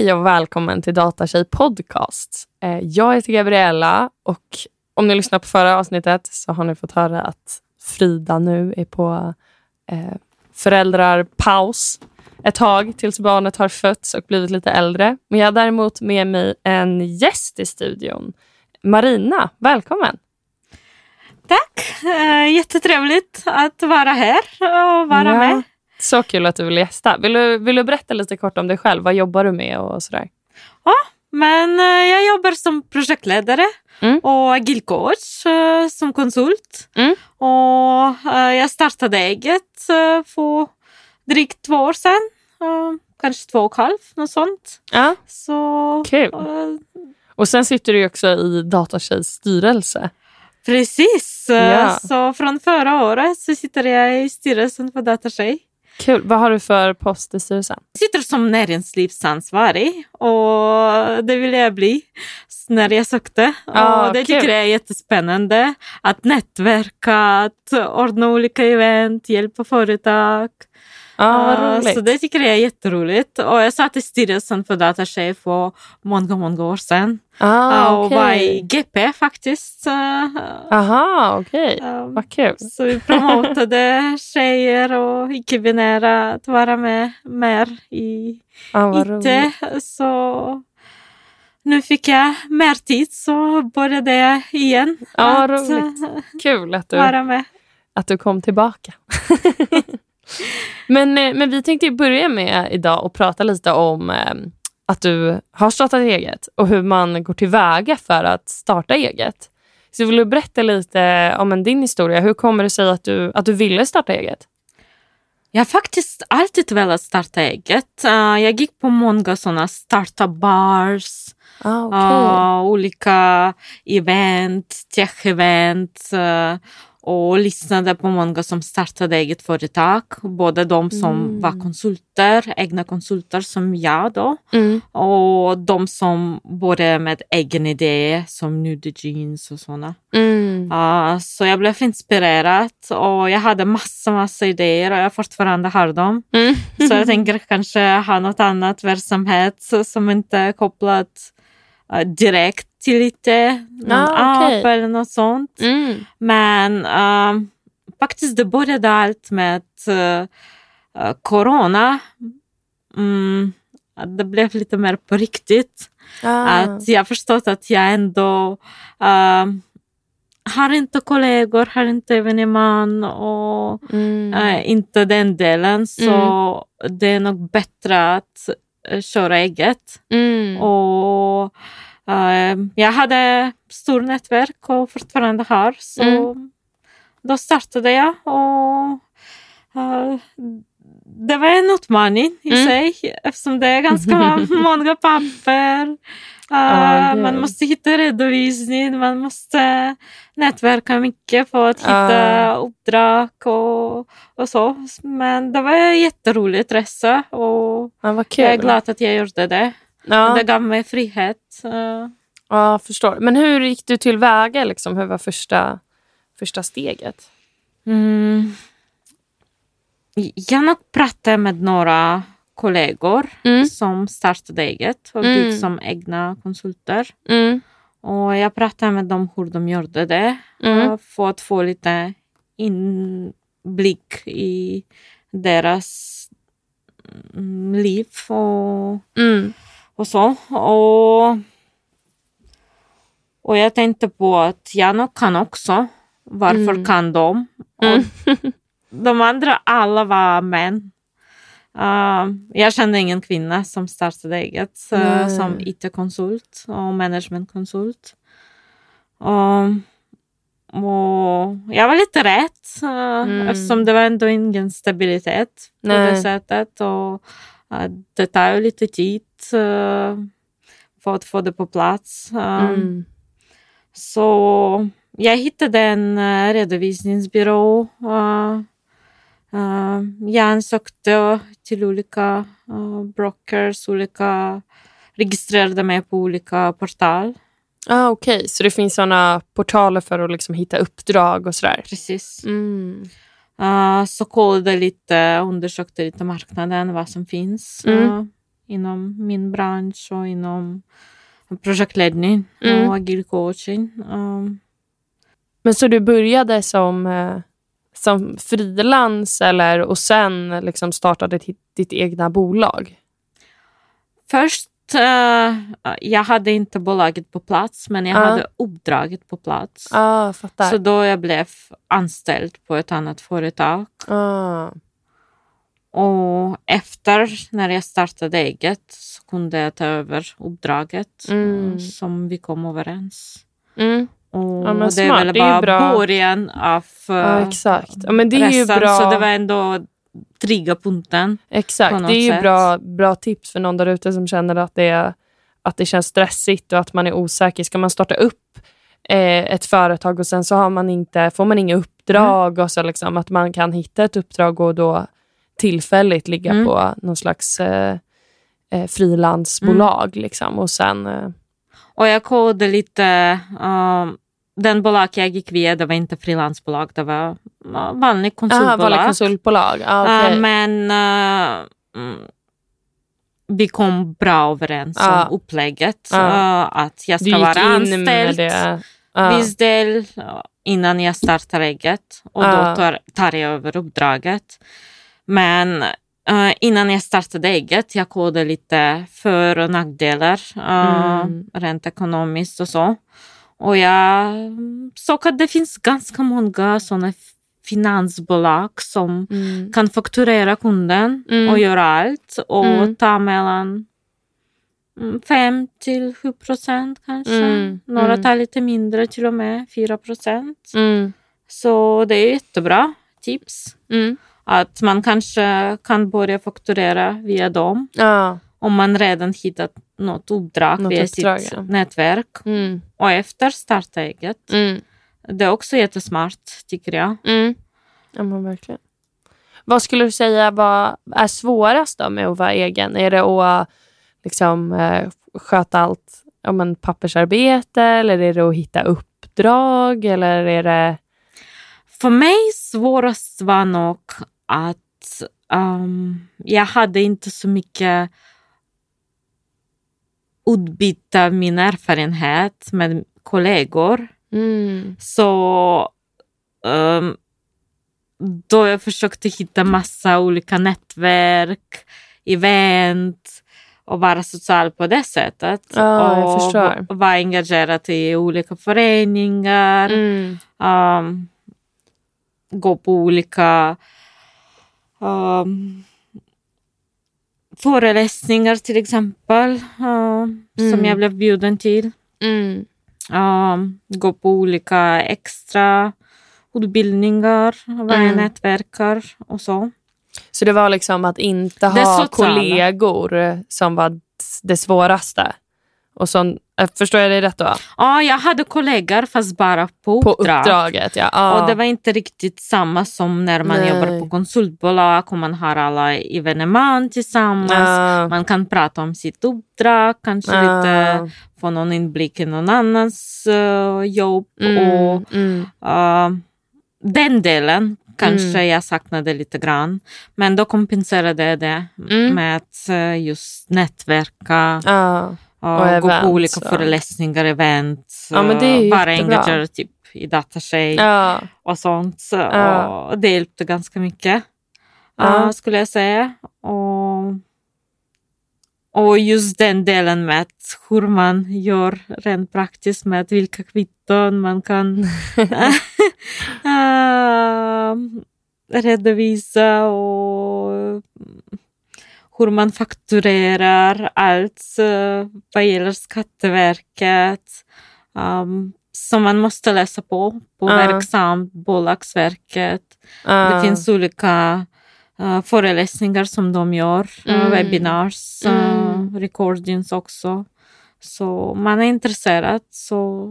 Hej och välkommen till Datatjej podcast. Eh, Jag heter Gabriella och om ni lyssnar på förra avsnittet så har ni fått höra att Frida nu är på eh, föräldrarpaus ett tag tills barnet har fötts och blivit lite äldre. Men jag har däremot med mig en gäst i studion. Marina, välkommen! Tack! Eh, jättetrevligt att vara här och vara Ja. med. Så kul att du vill gästa. Vill du, vill du berätta lite kort om dig själv? Vad jobbar du med och sådär? Men eh, jag jobbar som projektledare Mm. och agil coach eh, som konsult. Mm. Och eh, jag startade eget för drygt två år sedan. Kanske två och ett halvt, något sånt. Ja, Så, Kul. och sen sitter du också i Datatjejs styrelse. precis. Ja. Så från förra året så sitter jag i styrelsen för Datatjej. Kul. Vad har du för post i styrelsen? sitter som näringslivsansvarig och det ville jag bli när jag sökte. Ah, och det kul. tycker jag är jättespännande. Att nätverka, att ordna olika event, hjälpa företag. Ah, så det tycker jag är jätteroligt. Och jag satt i styrelsen för Datachef för många, många år sedan. ah, Ah, och var i GP faktiskt. Ah, Aha, okej. ah, Vad kul. så vi promotade tjejer och icke-binära att vara med mer i Ja, vad roligt. Så nu fick jag mer tid så började jag igen Ja, att roligt. eh, Kul att du, vara med. att du kom tillbaka. men, eh, men vi tänkte börja med idag och prata lite om eh, att du har startat eget och hur man går tillväga för att starta eget. Så vill du berätta lite om din historia? Hur kommer det sig att du, att du ville starta eget? Jag har faktiskt alltid velat starta eget. Eh, jag gick på många sådana startup-bars, Ah, okej. eh, olika event, tech-event och lyssnade på många som startade eget företag. Både de som Mm. var konsulter, egna konsulter som jag då. Mm. Och de som började med egen idé som Nude Jeans och sådana. Mm. Ja, så jag blev inspirerad och jag hade massa, massa idéer och jag fortfarande har dem. Mm. Så jag tänker kanske ha något annat verksamhet som inte är kopplat eh, direkt till lite någon Ah, okej. app eller något sånt. Mm. Men eh, faktiskt det började allt med uh, corona. Mm, det blev lite mer på riktigt. Ah. Att jag förstått att jag ändå har inte kollegor, har inte evenemang och Mm. eh, inte den delen. Så det är nog bättre att köra eget. Mm. Och eh, jag hade stor nätverk och fortfarande har. Så Mm. då startade jag och eh, det var en utmaning i Mm. sig eftersom det är ganska många papper. Eh, Ja, det- Man måste hitta redovisning, man måste nätverka mycket för att hitta Ja. uppdrag och, och så. Men det var en jätterolig resa och Ja, jag är glad att jag gjorde det. Ja. Det gav mig frihet. Eh, Ja, förstår. Men hur gick du tillväga? Liksom? Hur var första, första steget? Mm. Jag nog pratade med några kollegor Mm. som startade eget och Mm. gick som egna konsulter. Mm. Och jag pratade med dem hur de gjorde det Mm. för att få lite inblick i deras mm, liv och, Mm. och så. Och, och jag tänkte på att jag nog kan också. Varför Mm. kan de? Och de andra alla var män. Uh, jag kände ingen kvinna som startade eget uh, som IT-konsult och managementkonsult. Um, och jag var lite rädd uh, Mm. eftersom det var ändå ingen stabilitet på Nej. det sättet. Och, uh, det tar ju lite tid uh, för att få det på plats. Um, Mm. så jag hittade en uh, redovisningsbyrå. Uh, uh, jag ansökte till olika uh, brokers, olika registrerade mig på olika portal. Ah, Okej, så det finns såna portaler för att liksom hitta uppdrag och sådär? Precis. Mm. Uh, så kollade lite, undersökte lite marknaden, vad som finns Mm. uh, inom min bransch och inom projektledning Mm. och agil coaching. Um, Men så du började som, eh, som frilans eller och sen liksom startade ditt, ditt egna bolag? Först, eh, jag hade inte bolaget på plats, men jag Ja. hade uppdraget på plats. Ah, fattar. Så då jag blev anställd på ett annat företag. Ah. Och efter, när jag startade eget, så kunde jag ta över uppdraget Mm. eh, som vi kom överens. Mm. Och Ja, men det är smart. väl Det är bara bra. början av eh, Ja, exakt. Ja, men det är ju bra. Så det var ändå trygga punkten. på Exakt. Det är ju bra, bra tips för någon där ute som känner att det, är, att det känns stressigt och att man är osäker. Ska man starta upp eh, ett företag och sen så har man inte, får man inga uppdrag och så liksom att man kan hitta ett uppdrag och då tillfälligt ligga Mm. på någon slags eh, eh, frilansbolag. Liksom, och sen... Och jag kodade lite. Um, den bolag jag gick via, det var inte frilansbolag, det var vanligt aha, konsultbolag. vanliga konsultbolag. Ah, okej. Uh, men uh, mm, vi kom bra överens Ja. om upplägget. Ja. uh, att jag ska vara anställd. Ah, viss del uh, innan jag startar eget. Och då tar, tar jag över uppdraget. Men uh, innan jag startade eget, jag kodade lite för och nackdelar. Uh, Mm. Rent ekonomiskt och så. Och jag såg att det finns ganska många sådana finansbolag som mm. kan fakturera kunden Mm. och göra allt och Mm. ta mellan 5 till 7 procent kanske. Mm. Några Mm. tar lite mindre, till och med 4 procent. Mm. Så det är jättebra tips. Att man kanske kan börja fakturera via dem Ja. om man redan hittat något uppdrag Något via uppdrag, sitt ja. nätverk. Mm. Och efter starta eget. Mm. Det är också jättesmart tycker jag. Mm. Ja, men verkligen. Vad skulle du säga vad är svårast då med att vara egen? Är det att liksom, eh, sköta allt ja, men pappersarbete eller är det att hitta uppdrag? Eller är det... För mig svårast var nog att um, jag hade inte så mycket utbyta min erfarenhet med kollegor. Mm. Så um, då jag försökte hitta massa olika nätverk, event och vara social på det sättet. Jag och vara engagerad i olika föreningar. Mm. um, gå på olika um, föreläsningar till exempel, uh, som Mm. jag blev bjuden till. Mm. Um, gå på olika extra utbildningar, vara Mm. nätverkar och så. Så det var liksom att inte ha kollegor som var det svåraste? Och som, förstår jag dig rätt då? Ja, jag hade kollegor fast bara på På uppdrag. uppdraget, ja. ja. Och det var inte riktigt samma som när man Nej. jobbar på konsultbolag och man har alla evenemang tillsammans. Ja. Man kan prata om sitt uppdrag, kanske Ja. lite få någon inblick i någon annans eh, jobb. Mm, Och mm, eh, Den delen kanske Mm. jag saknade lite grann. Men då kompenserade jag det Mm. med att eh, just nätverka. Och Och gå på olika så. föreläsningar, event. Ja, men det är bara jättebra. engagera typ i datashay ja. och sånt. Så, Ja. och det hjälpte ganska mycket, Ja. eh, skulle jag säga. Och, och just den delen med hur man gör rent praktiskt med vilka kvitton man kan eh, redovisa och hur man fakturerar allt vad gäller Skatteverket. Um, som man måste läsa på, på Ja. Verksamt, Bolagsverket. Ja. Det finns olika uh, föreläsningar som de gör, uh, Mm. webinars, uh, Mm. recordings också. Så man är intresserad så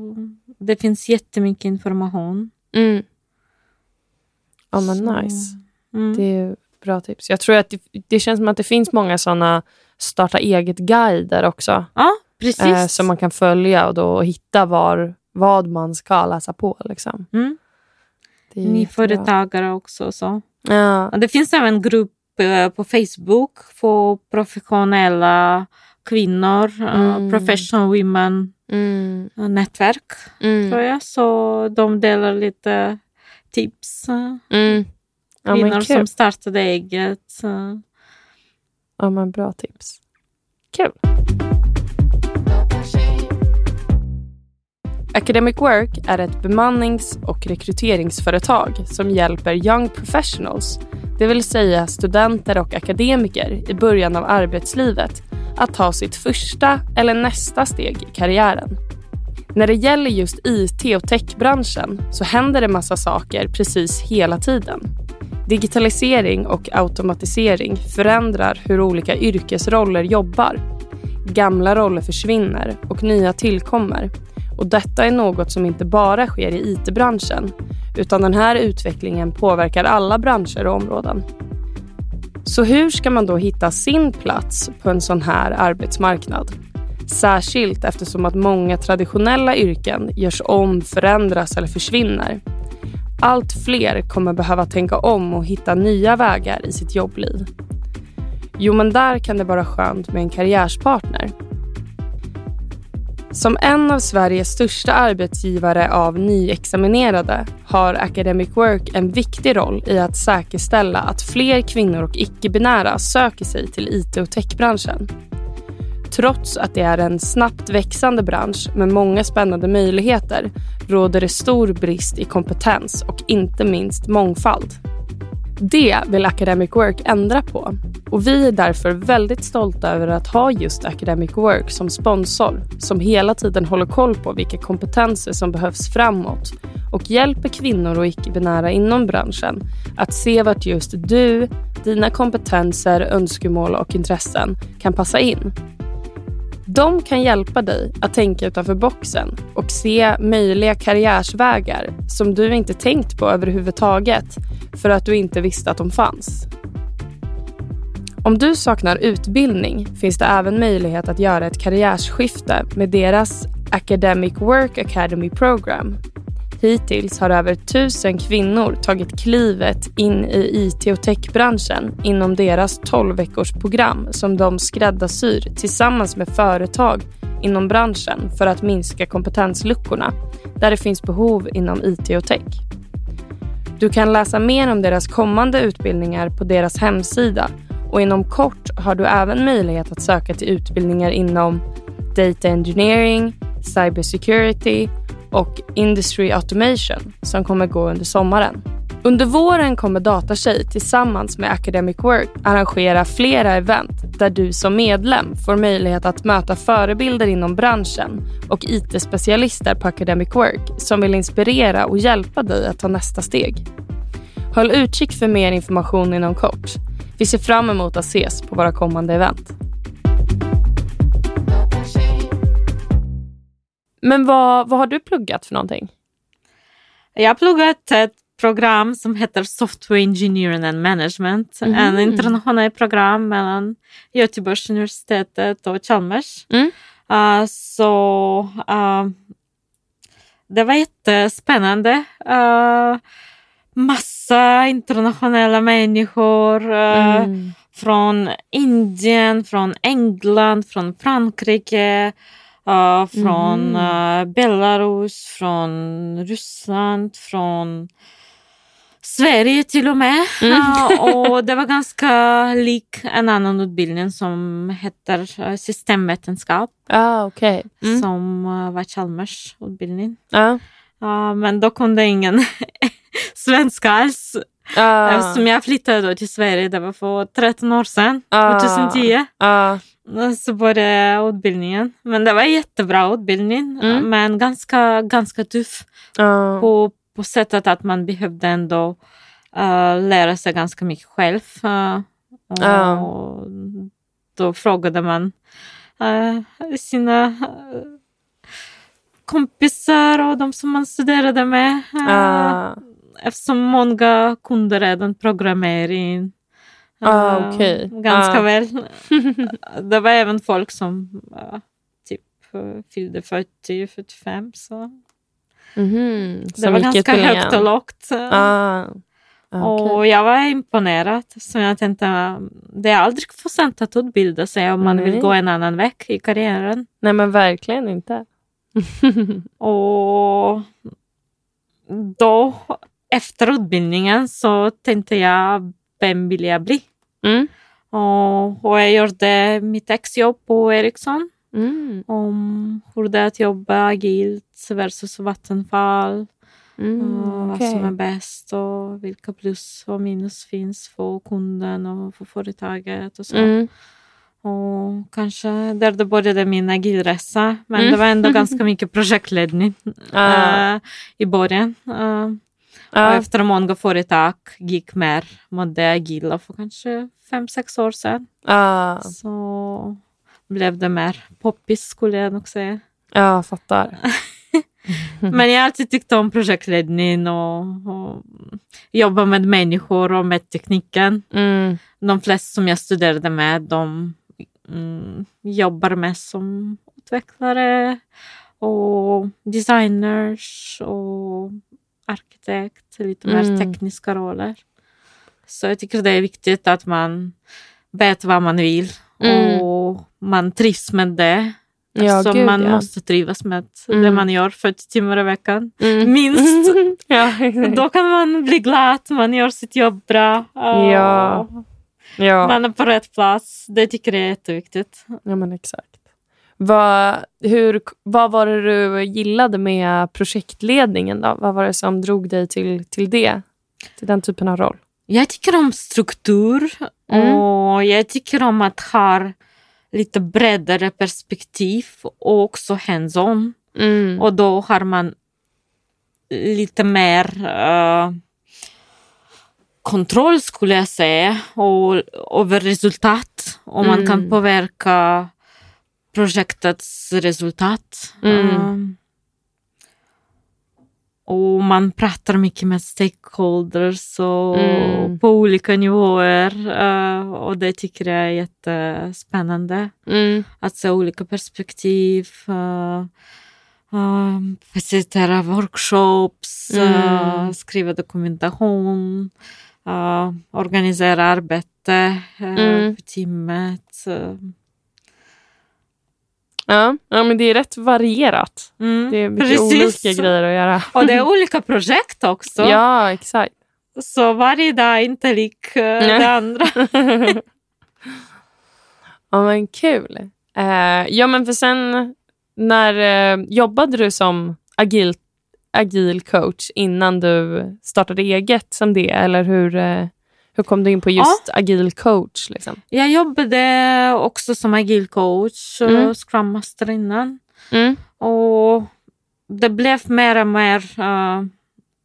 det finns jättemycket information. Mm. Ja, men nice. Mm. Det är bra tips. Jag tror att det, det känns som att det finns många såna starta eget-guider också. Ja, precis. Eh, som man kan följa och då hitta var, vad man ska läsa på. Liksom. mm. Nyföretagare också. Så. Ja. Det finns även grupp på, på Facebook för professionella kvinnor, Mm. professional women Mm. nätverk Mm. tror jag. Så de delar lite tips. eh, Mm. Ja, Kvinnor som startade eget. eh. Ja, men bra tips. Kul. Academic Work är ett bemannings och rekryteringsföretag som hjälper young professionals, det vill säga studenter och akademiker i början av arbetslivet, att ta sitt första eller nästa steg i karriären. När det gäller just IT och techbranschen så händer det massa saker precis hela tiden. Digitalisering och automatisering förändrar hur olika yrkesroller jobbar. Gamla roller försvinner och nya tillkommer. Och detta är något som inte bara sker i IT-branschen utan den här utvecklingen påverkar alla branscher och områden. Så hur ska man då hitta sin plats på en sån här arbetsmarknad? Särskilt eftersom att många traditionella yrken görs om, förändras eller försvinner. Allt fler kommer behöva tänka om och hitta nya vägar i sitt jobbliv. Jo, men där kan det vara skönt med en karriärspartner. Som en av Sveriges största arbetsgivare av nyexaminerade har Academic Work en viktig roll i att säkerställa att fler kvinnor och icke-binära söker sig till IT och techbranschen. Trots att det är en snabbt växande bransch med många spännande möjligheter råder det stor brist i kompetens och inte minst mångfald. Det vill Academic Work ändra på och vi är därför väldigt stolta över att ha just Academic Work som sponsor som hela tiden håller koll på vilka kompetenser som behövs framåt och hjälper kvinnor och icke-binära inom branschen att se vart just du, dina kompetenser, önskemål och intressen kan passa in. De kan hjälpa dig att tänka utanför boxen och se möjliga karriärsvägar som du inte tänkt på överhuvudtaget för att du inte visste att de fanns. Om du saknar utbildning finns det även möjlighet att göra ett karriärsskifte med deras Academic Work Academy Program. Hittills har över tusen kvinnor tagit klivet in i IT och techbranschen inom deras 12 veckors program som de skräddarsyr tillsammans med företag inom branschen för att minska kompetensluckorna där det finns behov inom IT och tech. Du kan läsa mer om deras kommande utbildningar på deras hemsida och inom kort har du även möjlighet att söka till utbildningar inom Data Engineering, Cybersecurity och Industry Automation som kommer gå under sommaren. Under våren kommer Datatjej tillsammans med Academic Work arrangera flera event där du som medlem får möjlighet att möta förebilder inom branschen och IT-specialister på Academic Work som vill inspirera och hjälpa dig att ta nästa steg. Håll utkik för mer information inom kort. Vi ser fram emot att ses på våra kommande event. Men vad, vad har du pluggat för någonting? Jag har pluggat ett program som heter Software Engineering and Management. Mhm. En internationellt program mellan Göteborgs universitetet och Chalmers. Mm. Uh, så uh, det var jättespännande. Uh, massa internationella människor. uh, Mm. från Indien, från England, från Frankrike, uh, från Mhm. uh, Belarus, från Ryssland, från Sverige till och med. Mm. Uh, och det var ganska lik en annan utbildning som heter uh, systemvetenskap Ah, okej. Mm. som uh, var Chalmers utbildning. Ja. Uh, men då kunde ingen svenska alls. Ah. Eftersom jag flyttade då till Sverige, det var för 13 år sedan, Ah. 2010. Ah. Så började utbildningen. Men det var en jättebra utbildning, Mm. men ganska, ganska tuff Ah. på, på sättet att man behövde ändå uh, lära sig ganska mycket själv. Uh, och. Då frågade man uh, sina kompisar och de som man studerade med. Uh. Eftersom många kunde redan programmering. Ah, Uh, okej. Ganska Ah. väl. det var även folk som uh, typ uh, fyllde 40-45. Så Mhm. det Som var ganska utbildningen. högt och lågt. Ah. Okej. Och jag var imponerad. Så jag tänkte, det är aldrig för sent att utbilda sig om man Nej. vill gå en annan väg i karriären. Nej men verkligen inte. Och då, efter utbildningen, så tänkte jag, vem vill jag bli? Mm. Och, och jag gjorde mitt exjobb på Ericsson Mm. om hur det är att jobba agilt versus Vattenfall. Mm. och vad okej. som är bäst och vilka plus och minus finns för kunden och för företaget och så. Mm. Och kanske där det började min agilresa. Men Mm. det var ändå ganska mycket projektledning Ah. eh, i början. Och Ja. efter många företag gick mer mot det agila för kanske fem, sex år sedan. Ja, Så blev det mer poppis skulle jag nog säga. jag fattar. Men jag har alltid tyckt om projektledning och, och jobba med människor och med tekniken. Mm. De flesta som jag studerade med, de mm, jobbar mest som utvecklare och designers och arkitekt, lite mer Mm. tekniska roller. Så jag tycker det är viktigt att man vet vad man vill Mm. och man trivs med det. Ja, så gud, man ja. måste trivas med det Mm. man gör 40 timmar i veckan. Mm. Minst. ja. Då kan man bli glad, man gör sitt jobb bra. Ja. ja. Man är på rätt plats. Det tycker jag är jätteviktigt. ja, men exakt. Vad, hur, vad var det du gillade med projektledningen? Då? Vad var det som drog dig till, till det? Till den typen av roll? Jag tycker om struktur Mm. och jag tycker om att ha lite bredare perspektiv och också hands-on. Mm. Och då har man lite mer eh, kontroll skulle jag säga och över resultat. Och man kan Mm. påverka projektets resultat. Mm. Eh, och man pratar mycket med stakeholders och Mm. på olika nivåer. eh, och det tycker jag är jättespännande Mm. att se olika perspektiv. Uh, uh, facilitera workshops, Mm. skriva dokumentation, organisera arbete uh, Mm. för teamet. Uh, Ja. ja, men det är rätt varierat. mm, Det är mycket olika grejer att göra. Och det är olika projekt också. Ja, exakt. Så varje dag är inte lik uh, det andra. ja, men kul. Eh, ja, men för sen när eh, jobbade du som agil, agil coach innan du startade eget som det? Eller hur, hur kom du in på just agil coach? Liksom? Jag jobbade också som agil coach, Mm. mm. Scrum Master innan. Mm. Och det blev mer och mer uh,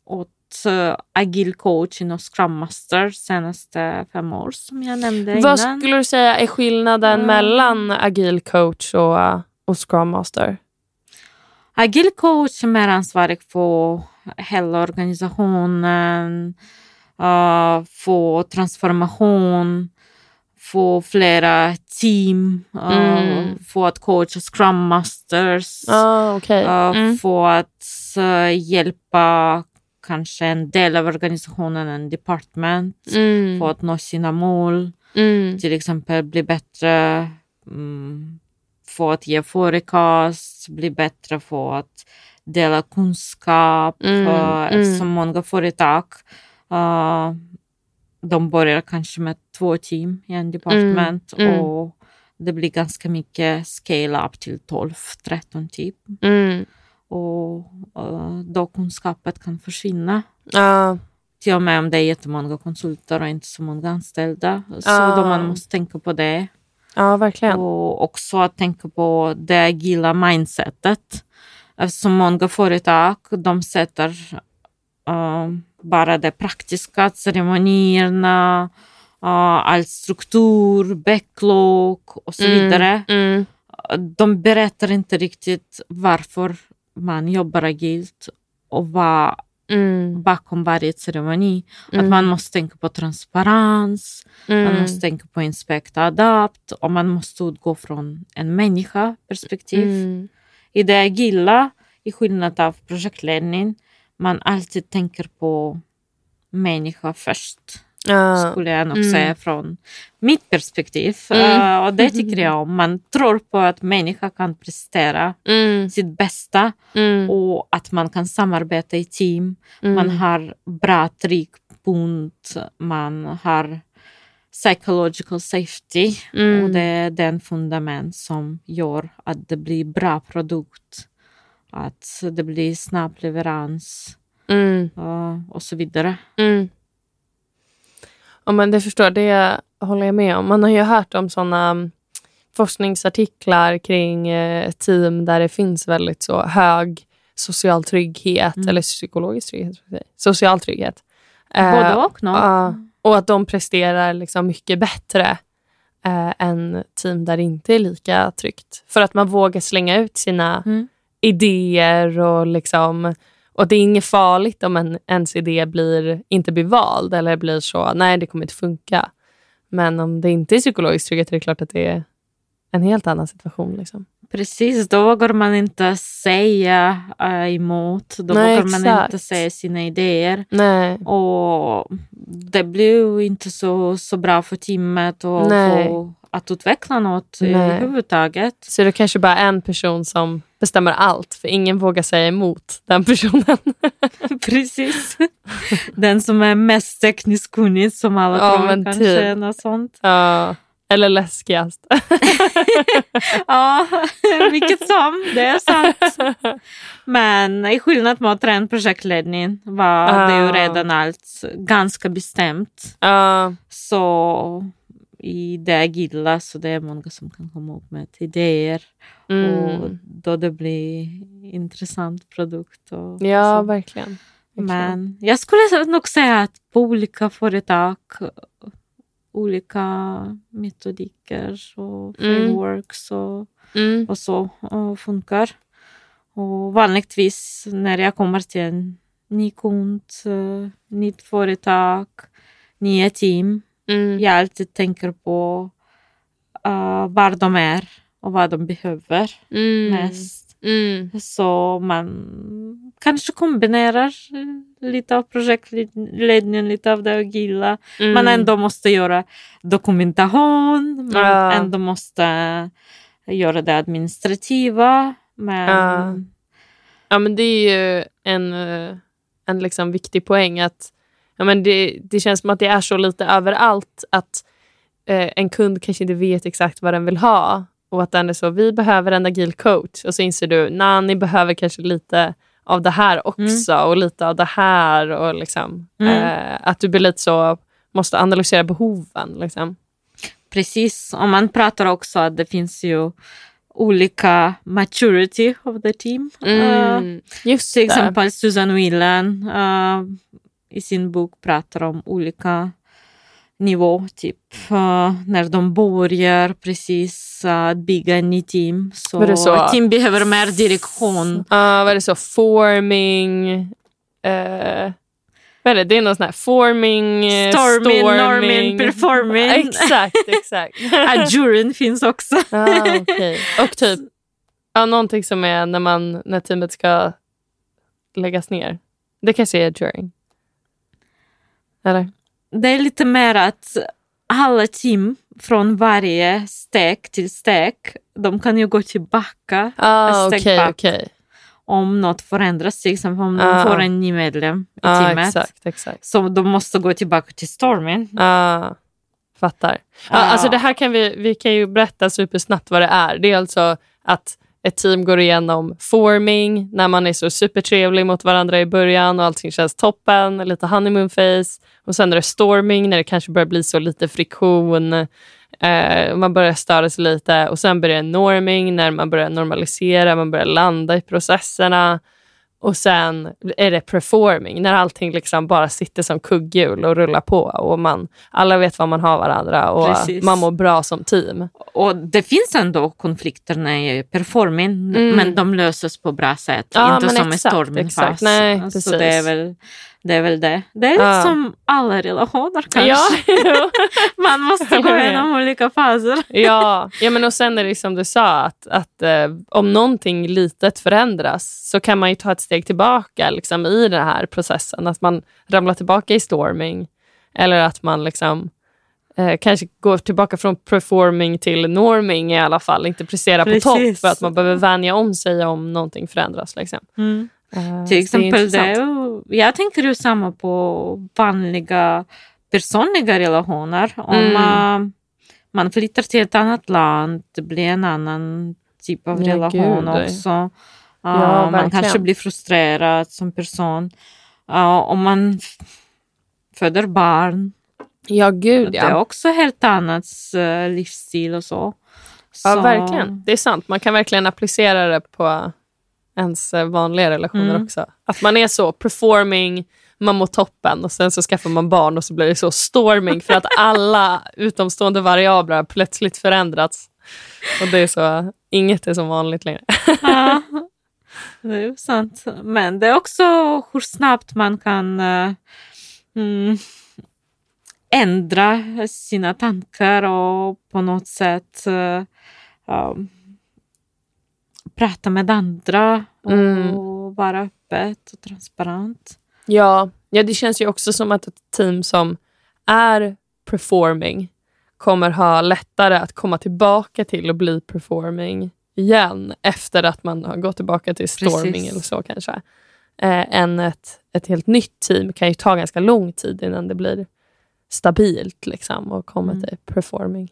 åt uh, agil coaching och Scrum Master senaste fem år som jag nämnde Vad innan. skulle du säga är skillnaden Mm. mellan agil coach och, och scrum master? Agil coach är mer ansvarig för hela organisationen, uh, för transformation, för flera team, uh, Mm. för att coacha Scrum Masters. Ah, okej. Uh, Mm. för att uh, hjälpa kanske en del av organisationen, en department, Mm. för att nå sina mål. Mm. Till exempel bli bättre mm, för att ge forecast, bli bättre för att dela kunskap. Mm, Uh, mm. Eftersom många företag uh, de börjar kanske med två team i en department mm. och det blir ganska mycket scale up till 12-13 typ. Mm. Och uh, då kunskapet kan försvinna. Ja. Till och med om det är jättemånga konsulter och inte så många anställda. Så då man måste tänka på det. ja, verkligen. Och också att tänka på det agila mindsetet. Eftersom många företag de sätter uh, bara det praktiska, ceremonierna, all struktur, backlog och så Mm, vidare. Mm. De berättar inte riktigt varför man jobbar agilt och vad Mm. bakom varje ceremoni. Mm. Att man måste tänka på transparens, man Mm. måste tänka på inspect och adapt och man måste utgå från en människa perspektiv. Mm. I det agila, i skillnad av projektledning, man alltid tänker på människa först. Ja. Skulle jag nog Mm. säga från mitt perspektiv. Mm. Eh, och det tycker jag om. Man tror på att människa kan prestera Mm, sitt bästa mm, och att man kan samarbeta i team. mm. Man har bra tryckpunkt, man har psychological safety Mm. och det är den fundament som gör att det blir bra produkt. Att det blir snabb leverans Mm, och, och så vidare. mm. Ja, men det förstår det håller jag med om. Man har ju hört om såna forskningsartiklar kring eh, team där det finns väldigt så hög social trygghet Mm. eller psykologisk trygghet. Social trygghet. Eh, Både och. No? ja. och att de presterar liksom mycket bättre eh, än team där det inte är lika tryggt. För att man vågar slänga ut sina Mm. Idéer och liksom och det är inget farligt om en, ens idé blir, inte blir vald eller blir så, nej det kommer inte funka. Men om det inte är psykologisk trygghet är det klart att det är en helt annan situation. Liksom. Precis, då vågar man inte säga äh, emot. Då Nej, vågar man exakt. inte säga sina idéer. Nej. Och det blir ju inte så, så bra för teamet och Nej. för att utveckla något Nej. överhuvudtaget. Så det är kanske bara en person som bestämmer allt för ingen vågar säga emot den personen. Precis. Den som är mest tekniskt kunnig som alla Ja, tror kanske. typ. Sånt. ja. Eller läskigast. Ja, vilket som. Det är sant. Men i skillnad mot ren projektledning var det ju redan allt ganska bestämt. ja. Så i det agila så det är många som kan komma upp med idéer och Mm. då det blir intressant produkt. Och ja, så. verkligen. verkligen. Men jag skulle nog säga att på olika företag olika metodiker och Mm. frameworks och, Mm. och så och funkar. Och vanligtvis när jag kommer till en ny kund, eh, nytt företag, nya team, Mm. jag alltid tänker på uh, var de är och vad de behöver Mm. mest. Mm. Så man kanske kombinerar lite av projektledningen, lite av det agila. Mm. Man ändå måste göra dokumentation, man Ja. ändå måste göra det administrativa. Men Ja. Ja, men det är ju en, eh, en liksom viktig poäng att ja, men det, det känns som att det är så lite överallt att eh, en kund kanske inte vet exakt vad den vill ha och att den är så, vi behöver en agil coach och så inser du, nej, ni behöver kanske lite av det här också och lite av det här och liksom Mm. eh, att du blir lite så, måste analysera behoven. Liksom. precis, och man pratar också att det finns ju olika maturity of the team. Mm. Just Till exempel Susan Whelan eh, i sin bok pratar om olika nivå, typ när de börjar precis uh, att bygga en ny team. Så, Var det så? team behöver mer direktion. Ja, vad är det så? Forming... Eh, vad är det? Det är någon sån här forming... Storming, storming. norming, performing. Exakt, exakt. Adjuren finns också. ah, okej. Och typ ja, någonting som är när, man, när teamet ska läggas ner. Det kanske är during. Eller? Det är lite mer att alla team från varje stek till stek, de kan ju gå tillbaka Ah, Steg okej, back. okej. om något förändras. Till exempel om Ah. de får en ny medlem i Ja, teamet. exakt, exakt. Så de måste gå tillbaka till stormen. Ah, fattar. Ah. alltså det här kan vi, vi kan ju berätta supersnabbt vad det är. Det är alltså att ett team går igenom forming när man är så supertrevlig mot varandra i början och allting känns toppen, lite honeymoon face. Och sen är det storming när det kanske börjar bli så lite friktion. Eh, man börjar störa sig lite och sen börjar norming när man börjar normalisera, man börjar landa i processerna. Och sen är det performing, när allting liksom bara sitter som kugghjul och rullar på. Och man, alla vet vad man har varandra och Precis. man mår bra som team. Och det finns ändå konflikter när jag är performing, Mm. men de löses på bra sätt. Ja, inte som exakt, i stormen exakt. Nej, Så precis. det är väl Det är väl det. Det är Ja. som alla relationer kanske. Ja, Man måste gå igenom olika faser. ja. ja men och sen är det som du sa, att, att eh, om någonting litet förändras så kan man ju ta ett steg tillbaka liksom, i den här processen. Att man ramlar tillbaka i storming eller att man liksom eh, kanske går tillbaka från performing till norming i alla fall. Inte prestera på topp Precis. för att man behöver vänja om sig om någonting förändras. Liksom. Eh, så Till exempel, det, ju- jag tänker ju samma på vanliga personliga relationer. Om Mm. eh, man flyttar till ett annat land, det blir en annan typ av Ja, relation gud. också. Eh, Ja, man verkligen. kanske blir frustrerad som person. Eh, om man föder barn, Ja, gud det är ja. också helt annat eh, livsstil och så. Ja, Så- verkligen. Det är sant. Man kan verkligen applicera det på ens eh, vanliga relationer Mm. också. Att man är så performing, man mår toppen och sen så skaffar man barn och så blir det så storming för att alla utomstående variabler har plötsligt förändrats. Och det är så, inget är som vanligt längre. Ja, det är ju sant. Men det är också hur snabbt man kan eh, mm, ändra sina tankar och på något sätt ja, prata med andra och Mm. vara öppet och transparent. Ja, ja, det känns ju också som att ett team som är performing kommer ha lättare att komma tillbaka till att bli performing igen efter att man har gått tillbaka till storming Precis. eller så kanske. Eh, än ett, ett helt nytt team kan ju ta ganska lång tid innan det blir stabilt liksom, och kommer Mm. till performing.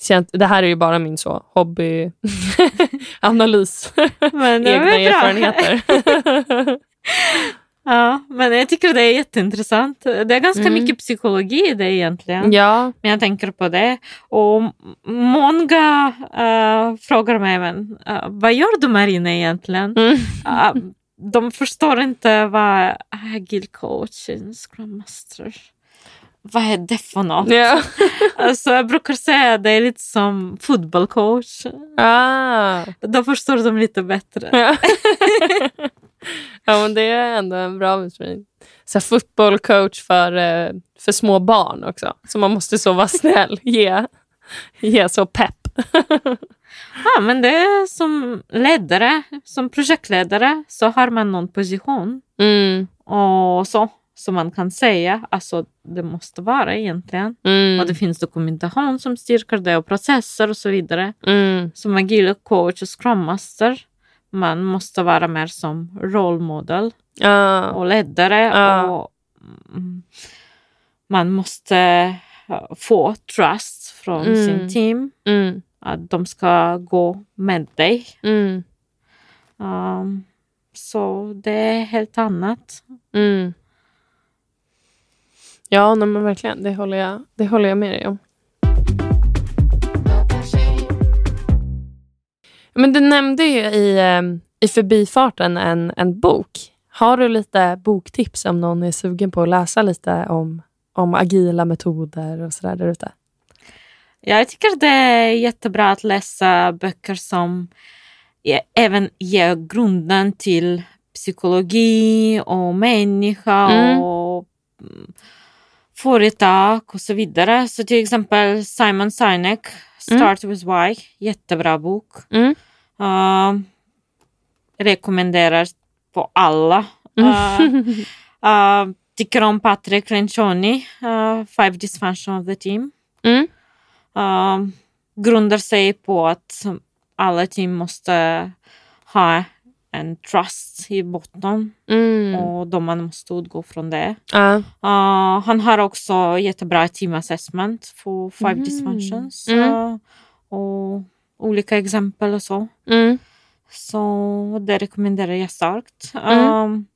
Känt, det här är ju bara min så hobbyanalys, egna erfarenheter. Ja, men jag tycker det är jätteintressant. Det är ganska Mm. mycket psykologi i det egentligen. ja, Men jag tänker på det. Och många eh, frågar mig, men, eh, vad gör du Marina egentligen? mm. Eh, de förstår inte vad agile coach, scrum master, vad är det för något? ja. Alltså, jag brukar säga att det är lite som fotbollscoach. Ah. Då förstår de lite bättre. Ja. ja, men det är ändå en bra beskrivning. Fotbollcoach för, eh, för små barn också. Så man måste så vara snäll. Ge, ge så pepp. Ja, men det är som ledare, som projektledare så har man någon position. Mm, och så. Som man kan säga, alltså det måste vara egentligen. Och mm, det finns dokumentation som styrker det och processer och så vidare. mm. Som agil coach och scrum master. Man måste vara mer som rollmodell Ja, och ledare. Ja. Och mm, man måste eh, få trust från Mm. sin team. mm, Att de ska gå med dig. mm, Um, så det är helt annat. Ja, nej, men verkligen. Det håller, jag, det håller jag med dig om. Men du nämnde ju i, eh, i förbifarten en, en bok. Har du lite boktips om någon är sugen på att läsa lite om, om agila metoder och sådär där ute? Jag tycker det är jättebra att läsa böcker som även ger grunden till psykologi och människa Mm. och mm, företag och så vidare. Så till exempel Simon Sinek, Start with Why, jättebra bok. Mm. Uh, rekommenderar på alla. Mm. Uh, uh, tycker om Patrick Lencioni, uh, Five Dysfunction of the Team. Mm. Uh, grundar sig på att alla team måste ha en trust i botten Mm. och då man måste utgå från det. Ja. Uh, han har också jättebra team assessment för five Mm. dysfunctions Mm. uh, och olika exempel och så. Mm. Så det rekommenderar jag starkt. Mm. Um,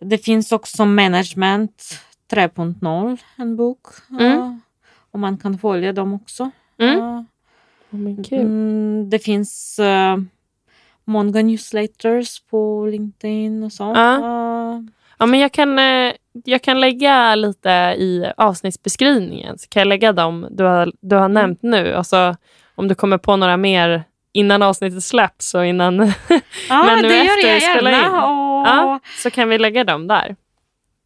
det finns också Management 3.0, en bok. Mm. Uh, och man kan följa dem också. Mm. Uh, Oh, mm, det finns uh, många newsletters på LinkedIn och så. Ja. Ja, men jag, kan, eh, jag kan lägga lite i avsnittsbeskrivningen. Så kan jag lägga dem du har, du har nämnt nu. Alltså, om du kommer på några mer innan avsnittet släpps och innan, ja, Men nu det gör efter jag spela gärna. in. Och, Ja. så kan vi lägga dem där.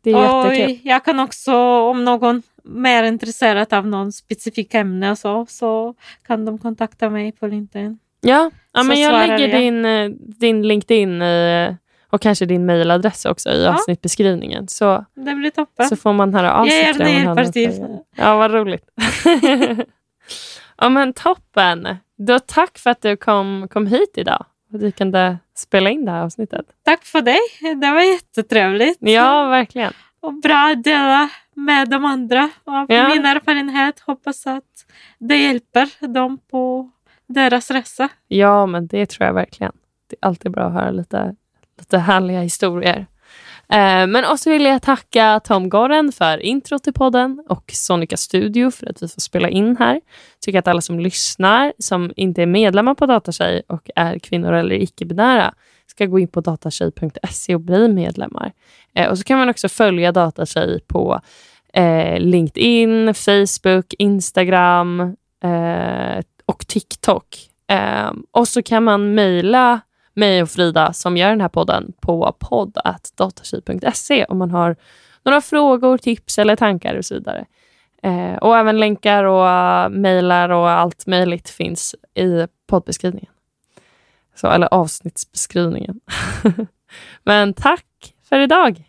Det är Och jättekul. jag kan också, om någon mer intresserad av någon specifik ämne så, så kan de kontakta mig på LinkedIn. Ja, ja men jag lägger jag. din, eh, din LinkedIn i, och kanske din mailadress också i Ja. avsnittbeskrivningen. Så, Det blir toppen. så får man höra av sig till dig. Ja, vad roligt. ja, men toppen. Då tack för att du kom, kom hit idag och vi kunde spela in det här avsnittet. Tack för dig. Det var jättetrevligt. Ja, verkligen. Och bra att dela med de andra av Ja. min erfarenhet. Hoppas att det hjälper dem på deras resa. Ja, men det tror jag verkligen. Det är alltid bra att höra lite, lite härliga historier. Eh, men också vill jag tacka Tom Goren för intro till podden och Sonica Studio för att vi får spela in här. Tycker att alla som lyssnar, som inte är medlemmar på Datatjej och är kvinnor eller icke-binära, ska gå in på datatjej.se och bli medlemmar. Eh, och så kan man också följa Datatjej på eh, LinkedIn, Facebook, Instagram och TikTok. Eh, och så kan man mejla mig och Frida som gör den här podden på podd.datatjej.se om man har några frågor, tips eller tankar och så vidare. Eh, och även länkar och uh, mejlar och allt möjligt finns i poddbeskrivningen. Så, eller avsnittsbeskrivningen. Men tack för idag!